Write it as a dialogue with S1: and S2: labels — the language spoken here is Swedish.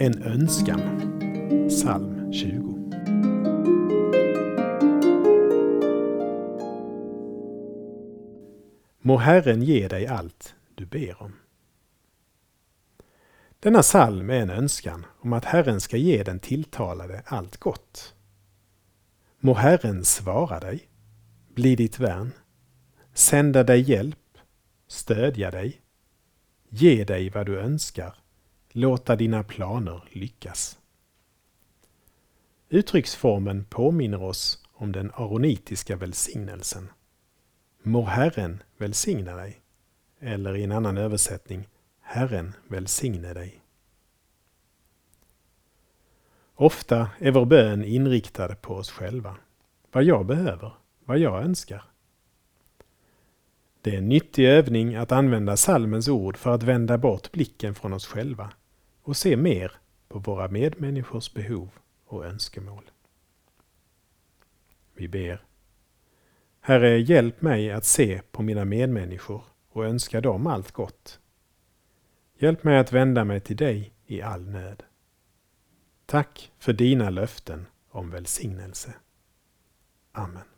S1: En önskan. Psalm 20. Må Herren ge dig allt du ber om. Denna psalm är en önskan om att Herren ska ge den tilltalade allt gott. Må Herren svara dig, bli ditt värn, sända dig hjälp, stödja dig, ge dig vad du önskar, låta dina planer lyckas. Uttrycksformen påminner oss om den aronitiska välsignelsen. Må Herren välsigna dig. Eller i en annan översättning, Herren välsigne dig. Ofta är vår bön inriktad på oss själva. Vad jag behöver, vad jag önskar. Det är en nyttig övning att använda salmens ord för att vända bort blicken från oss själva och se mer på våra medmänniskors behov och önskemål. Vi ber. Herre, hjälp mig att se på mina medmänniskor och önska dem allt gott. Hjälp mig att vända mig till dig i all nöd. Tack för dina löften om välsignelse. Amen.